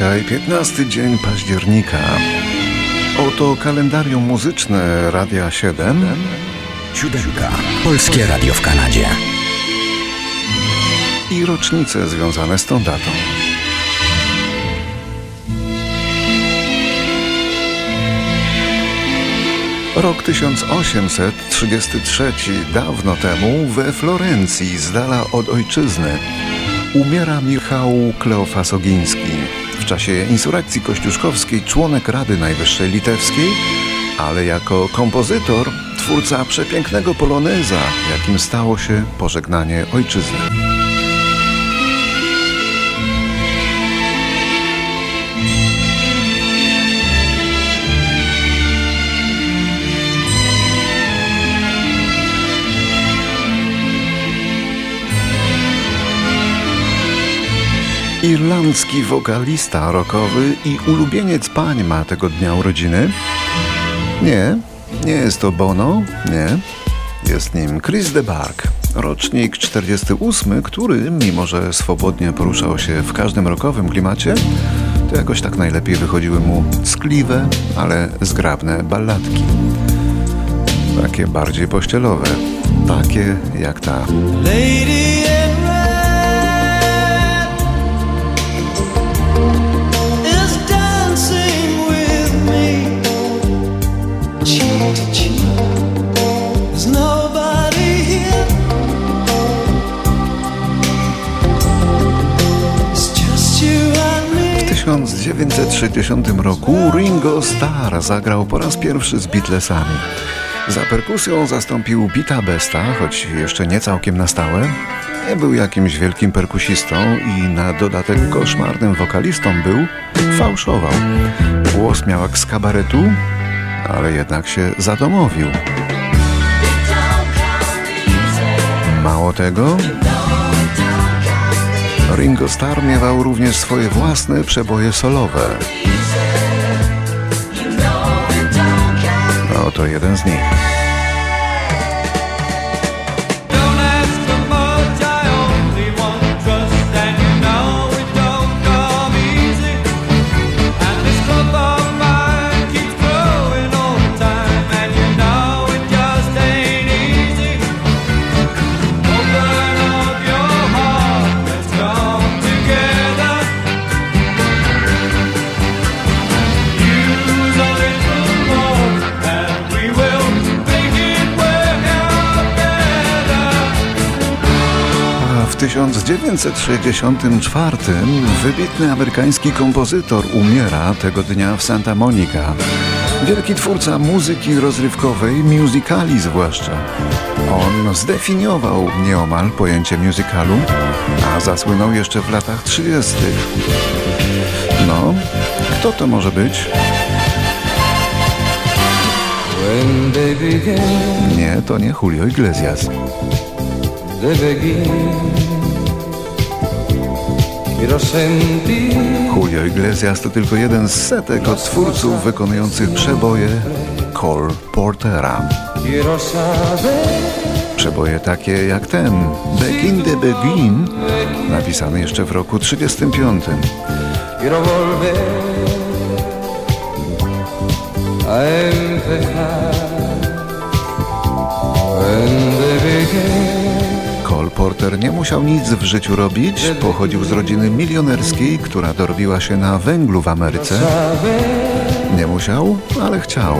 Dzisiaj 15 dzień października. Oto kalendarium muzyczne Radia 7. Siódemka. Polskie Radio w Kanadzie. I rocznice związane z tą datą. Rok 1833, dawno temu, we Florencji, z dala od ojczyzny, umiera Michał Kleofas Ogiński. Czasie insurekcji kościuszkowskiej członek Rady Najwyższej Litewskiej, ale jako kompozytor, twórca przepięknego poloneza, jakim stało się pożegnanie ojczyzny. Irlandzki wokalista rockowy i ulubieniec pań ma tego dnia urodziny? Nie, nie jest to Bono, nie. Jest nim Chris de Bark, rocznik 48, który, mimo że swobodnie poruszał się w każdym rockowym klimacie, to jakoś tak najlepiej wychodziły mu skliwe, ale zgrabne balladki. Takie bardziej pościelowe, takie jak ta. Lady 1960 roku Ringo Starr zagrał po raz pierwszy z Beatlesami. Za perkusją zastąpił Pita Besta, choć jeszcze nie całkiem na stałe. Nie był jakimś wielkim perkusistą i na dodatek koszmarnym wokalistą był, fałszował. Głos miał jak z kabaretu, ale jednak się zadomowił. Mało tego, Ringo Starr miewał również swoje własne przeboje solowe. Oto jeden z nich. 1964 wybitny amerykański kompozytor umiera tego dnia w Santa Monica. Wielki twórca muzyki rozrywkowej, musicali zwłaszcza. On zdefiniował nieomal pojęcie musicalu, a zasłynął jeszcze w latach 30. No, kto to może być? Nie, to nie Julio Iglesias. Julio Iglesias to tylko jeden z setek od twórców wykonujących przeboje Cole Portera. Przeboje takie jak ten, Back in the Begin, napisany jeszcze w roku 35. A empezar Cole Porter nie musiał nic w życiu robić, pochodził z rodziny milionerskiej, która dorobiła się na węglu w Ameryce. Nie musiał, ale chciał.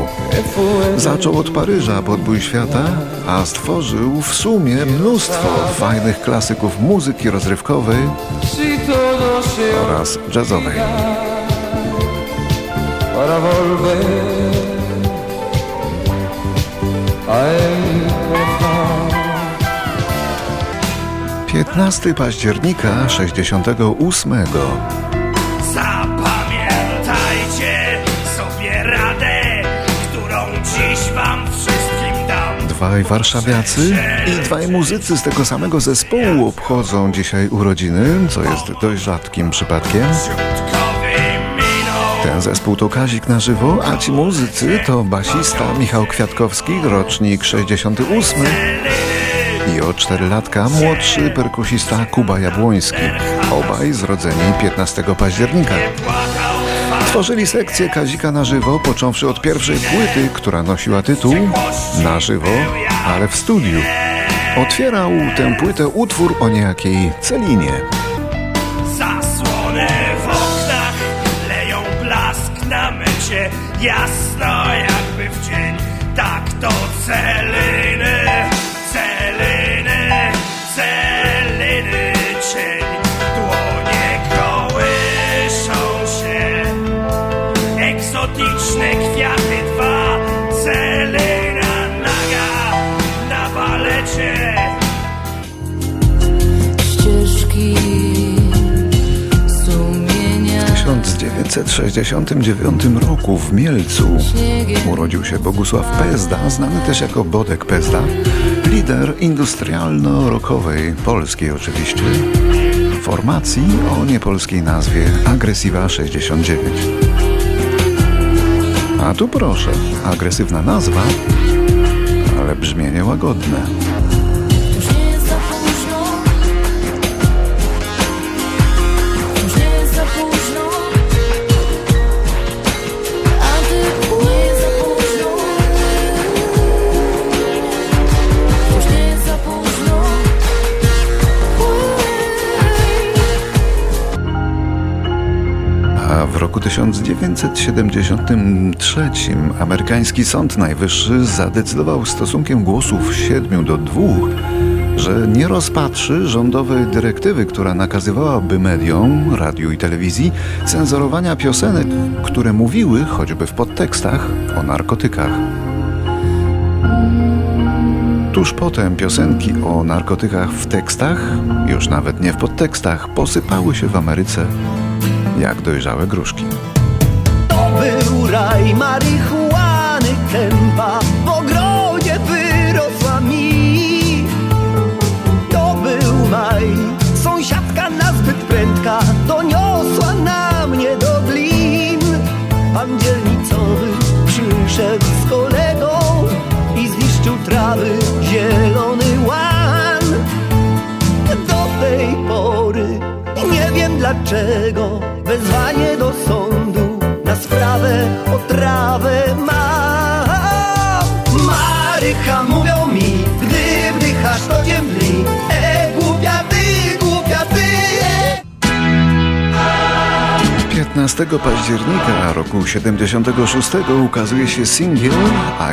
Zaczął od Paryża podbój świata, a stworzył w sumie mnóstwo fajnych klasyków muzyki rozrywkowej oraz jazzowej. 15 października 68. Zapamiętajcie sobie radę, którą dziś wam wszystkim dam. Dwaj warszawiacy i dwaj muzycy z tego samego zespołu obchodzą dzisiaj urodziny, co jest dość rzadkim przypadkiem. Ten zespół to Kazik na żywo, a ci muzycy to basista Michał Kwiatkowski, rocznik 68 i o 4 latka młodszy perkusista Kuba Jabłoński, obaj zrodzeni 15 października. Tworzyli sekcję Kazika na żywo, począwszy od pierwszej płyty, która nosiła tytuł Na żywo, ale w studiu. Otwierał tę płytę utwór o niejakiej Celinie. Zasłony w oknach leją blask na mycie Jasno jakby w dzień Tak to celiny, 1969 roku w Mielcu urodził się Bogusław Pezda, znany też jako Bodek Pezda, lider industrialno-rockowej, polskiej oczywiście, formacji o niepolskiej nazwie Agresiva 69. A tu proszę, agresywna nazwa, ale brzmienie łagodne. Roku 1973 amerykański Sąd Najwyższy zadecydował stosunkiem głosów 7 do 2, że nie rozpatrzy rządowej dyrektywy, która nakazywałaby mediom, radiu i telewizji cenzurowania piosenek, które mówiły, choćby w podtekstach, o narkotykach. Tuż potem piosenki o narkotykach w tekstach, już nawet nie w podtekstach, posypały się w Ameryce jak dojrzałe gruszki. To był raj marihuany kępa dlaczego Wezwanie do sądu Na sprawę o trawę ma Marycha mówią mi Gdy wdychasz to cię E głupia ty, głupia ty e. 15 października roku 76 ukazuje się singiel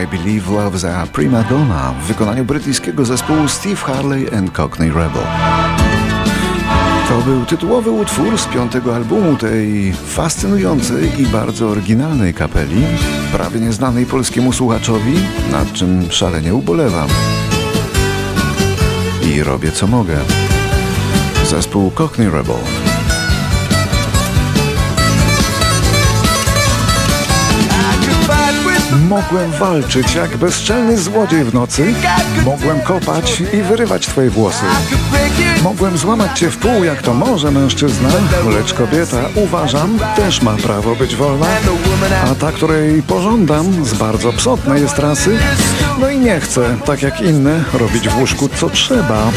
I Believe Love's a Prima Donna w wykonaniu brytyjskiego zespołu Steve Harley and Cockney Rebel. Był tytułowy utwór z piątego albumu tej fascynującej i bardzo oryginalnej kapeli, prawie nieznanej polskiemu słuchaczowi, nad czym szalenie ubolewam. I robię co mogę. Zespół Cockney Rebel. Mogłem walczyć jak bezczelny złodziej w nocy. Mogłem kopać i wyrywać twoje włosy. Mogłem złamać cię w pół, jak to może mężczyzna, lecz kobieta, uważam, też ma prawo być wolna. A ta, której pożądam, z bardzo psotnej jest rasy, no i nie chcę, tak jak inne, robić w łóżku co trzeba.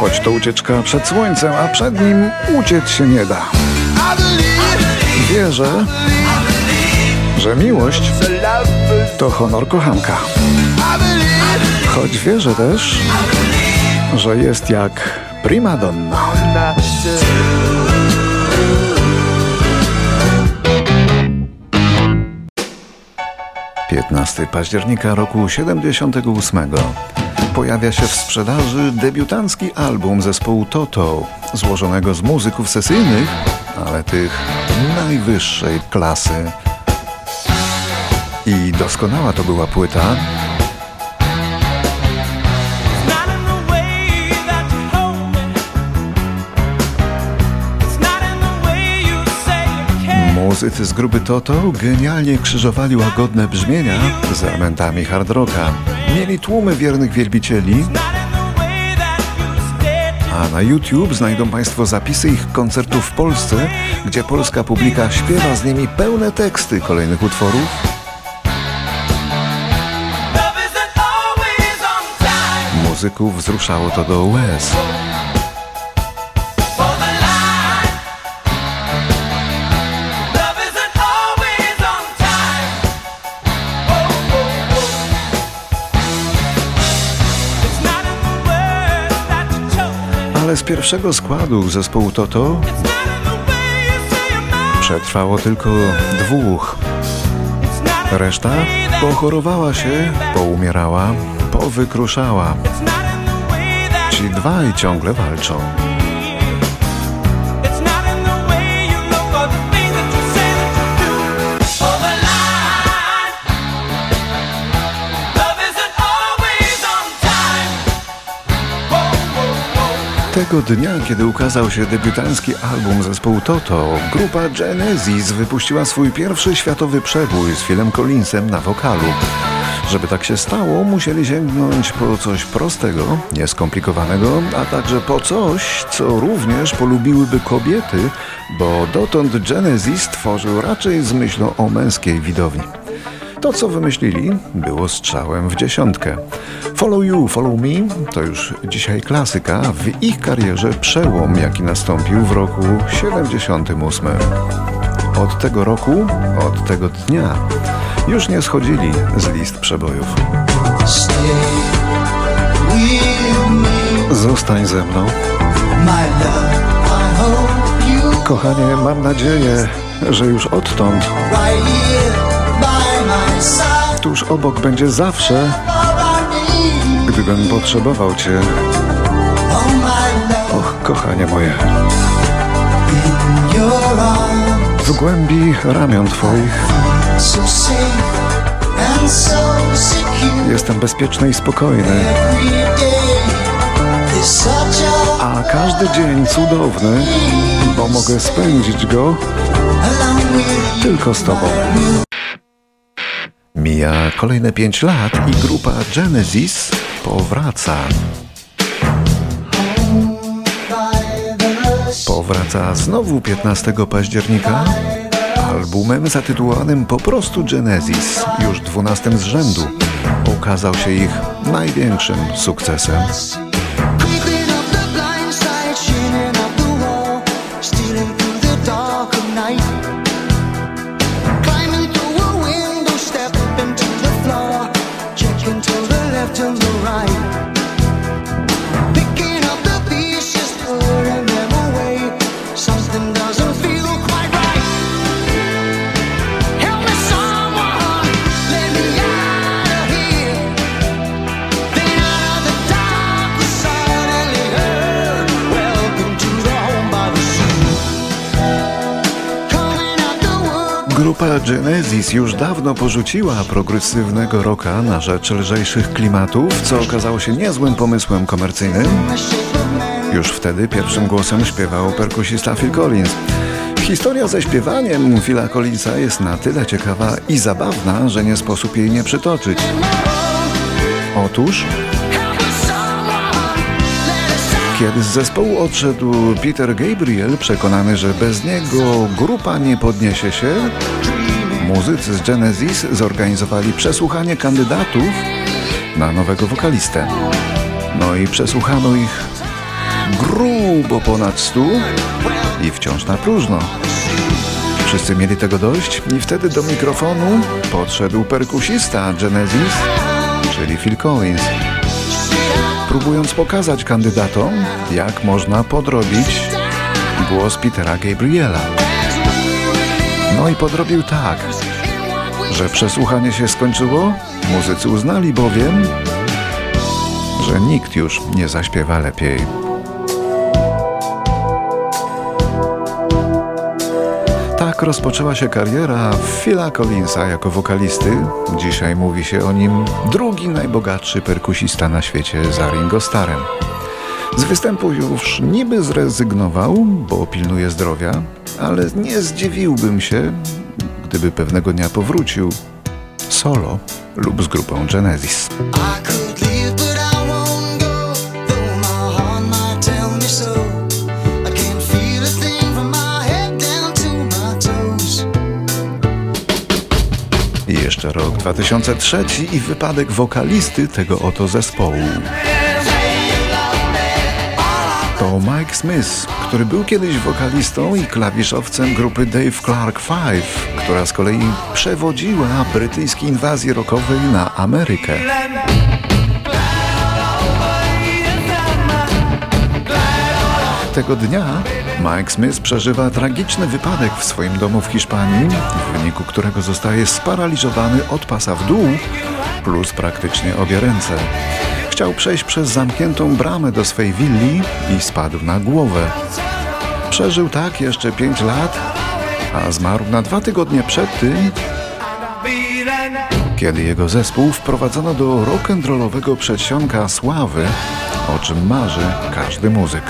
Choć to ucieczka przed słońcem, a przed nim uciec się nie da. Wierzę, że miłość to honor kochanka. Choć wierzę też, że jest jak prima donna. Piętnasty października roku 78 pojawia się w sprzedaży debiutancki album zespołu Toto, złożonego z muzyków sesyjnych, ale tych najwyższej klasy. I doskonała to była płyta. Muzycy z grupy Toto genialnie krzyżowali łagodne brzmienia z elementami hard rocka. Mieli tłumy wiernych wielbicieli, a na YouTube znajdą Państwo zapisy ich koncertów w Polsce, gdzie polska publika śpiewa z nimi pełne teksty kolejnych utworów. muzyków wzruszało to do łez. Ale z pierwszego składu zespołu Toto przetrwało tylko dwóch. Reszta pochorowała się, poumierała powykruszała. Ci dwaj ciągle walczą. Tego dnia, kiedy ukazał się debiutancki album zespołu Toto, grupa Genesis wypuściła swój pierwszy światowy przebój z Philem Collinsem na wokalu. Żeby tak się stało, musieli sięgnąć po coś prostego, nieskomplikowanego, a także po coś, co również polubiłyby kobiety, bo dotąd Genesis tworzył raczej z myślą o męskiej widowni. To, co wymyślili, było strzałem w dziesiątkę. Follow You, Follow Me to już dzisiaj klasyka, w ich karierze przełom, jaki nastąpił w roku 78. Od tego roku, od tego dnia, już nie schodzili z list przebojów. Zostań ze mną. Kochanie, mam nadzieję, że już odtąd, tuż obok będzie zawsze, gdybym potrzebował cię. Och, kochanie moje. W głębi ramion twoich jestem bezpieczny i spokojny, a każdy dzień cudowny, bo mogę spędzić go tylko z tobą. Mija kolejne pięć lat i grupa Genesis powraca. Powraca znowu 15 października albumem zatytułowanym po prostu Genesis, już 12 z rzędu. Okazał się ich największym sukcesem. Creeping Grupa Genesis już dawno porzuciła progresywnego rocka na rzecz lżejszych klimatów, co okazało się niezłym pomysłem komercyjnym. Już wtedy pierwszym głosem śpiewał perkusista Phil Collins. Historia ze śpiewaniem Phila Collinsa jest na tyle ciekawa i zabawna, że nie sposób jej nie przytoczyć. Otóż, kiedy z zespołu odszedł Peter Gabriel, przekonany, że bez niego grupa nie podniesie się, muzycy z Genesis zorganizowali przesłuchanie kandydatów na nowego wokalistę. No i przesłuchano ich grubo ponad stu i wciąż na próżno. Wszyscy mieli tego dość i wtedy do mikrofonu podszedł perkusista Genesis, czyli Phil Collins. Próbując pokazać kandydatom, jak można podrobić głos Petera Gabriela. No i podrobił tak, że przesłuchanie się skończyło, muzycy uznali bowiem, że nikt już nie zaśpiewa lepiej. Rozpoczęła się kariera Phila Collinsa jako wokalisty. Dzisiaj mówi się o nim drugi najbogatszy perkusista na świecie za Ringo Starrem. Z występu już niby zrezygnował, bo pilnuje zdrowia, ale nie zdziwiłbym się, gdyby pewnego dnia powrócił solo lub z grupą Genesis. Jeszcze rok 2003 i wypadek wokalisty tego oto zespołu. To Mike Smith, który był kiedyś wokalistą i klawiszowcem grupy Dave Clark Five, która z kolei przewodziła brytyjskiej inwazji rockowej na Amerykę. Tego dnia Mike Smith przeżywa tragiczny wypadek w swoim domu w Hiszpanii, w wyniku którego zostaje sparaliżowany od pasa w dół, plus praktycznie obie ręce. Chciał przejść przez zamkniętą bramę do swej willi i spadł na głowę. Przeżył tak jeszcze 5 lat, a zmarł na dwa tygodnie przed tym, kiedy jego zespół wprowadzono do rock'n'rollowego przedsionka sławy, o czym marzy każdy muzyk.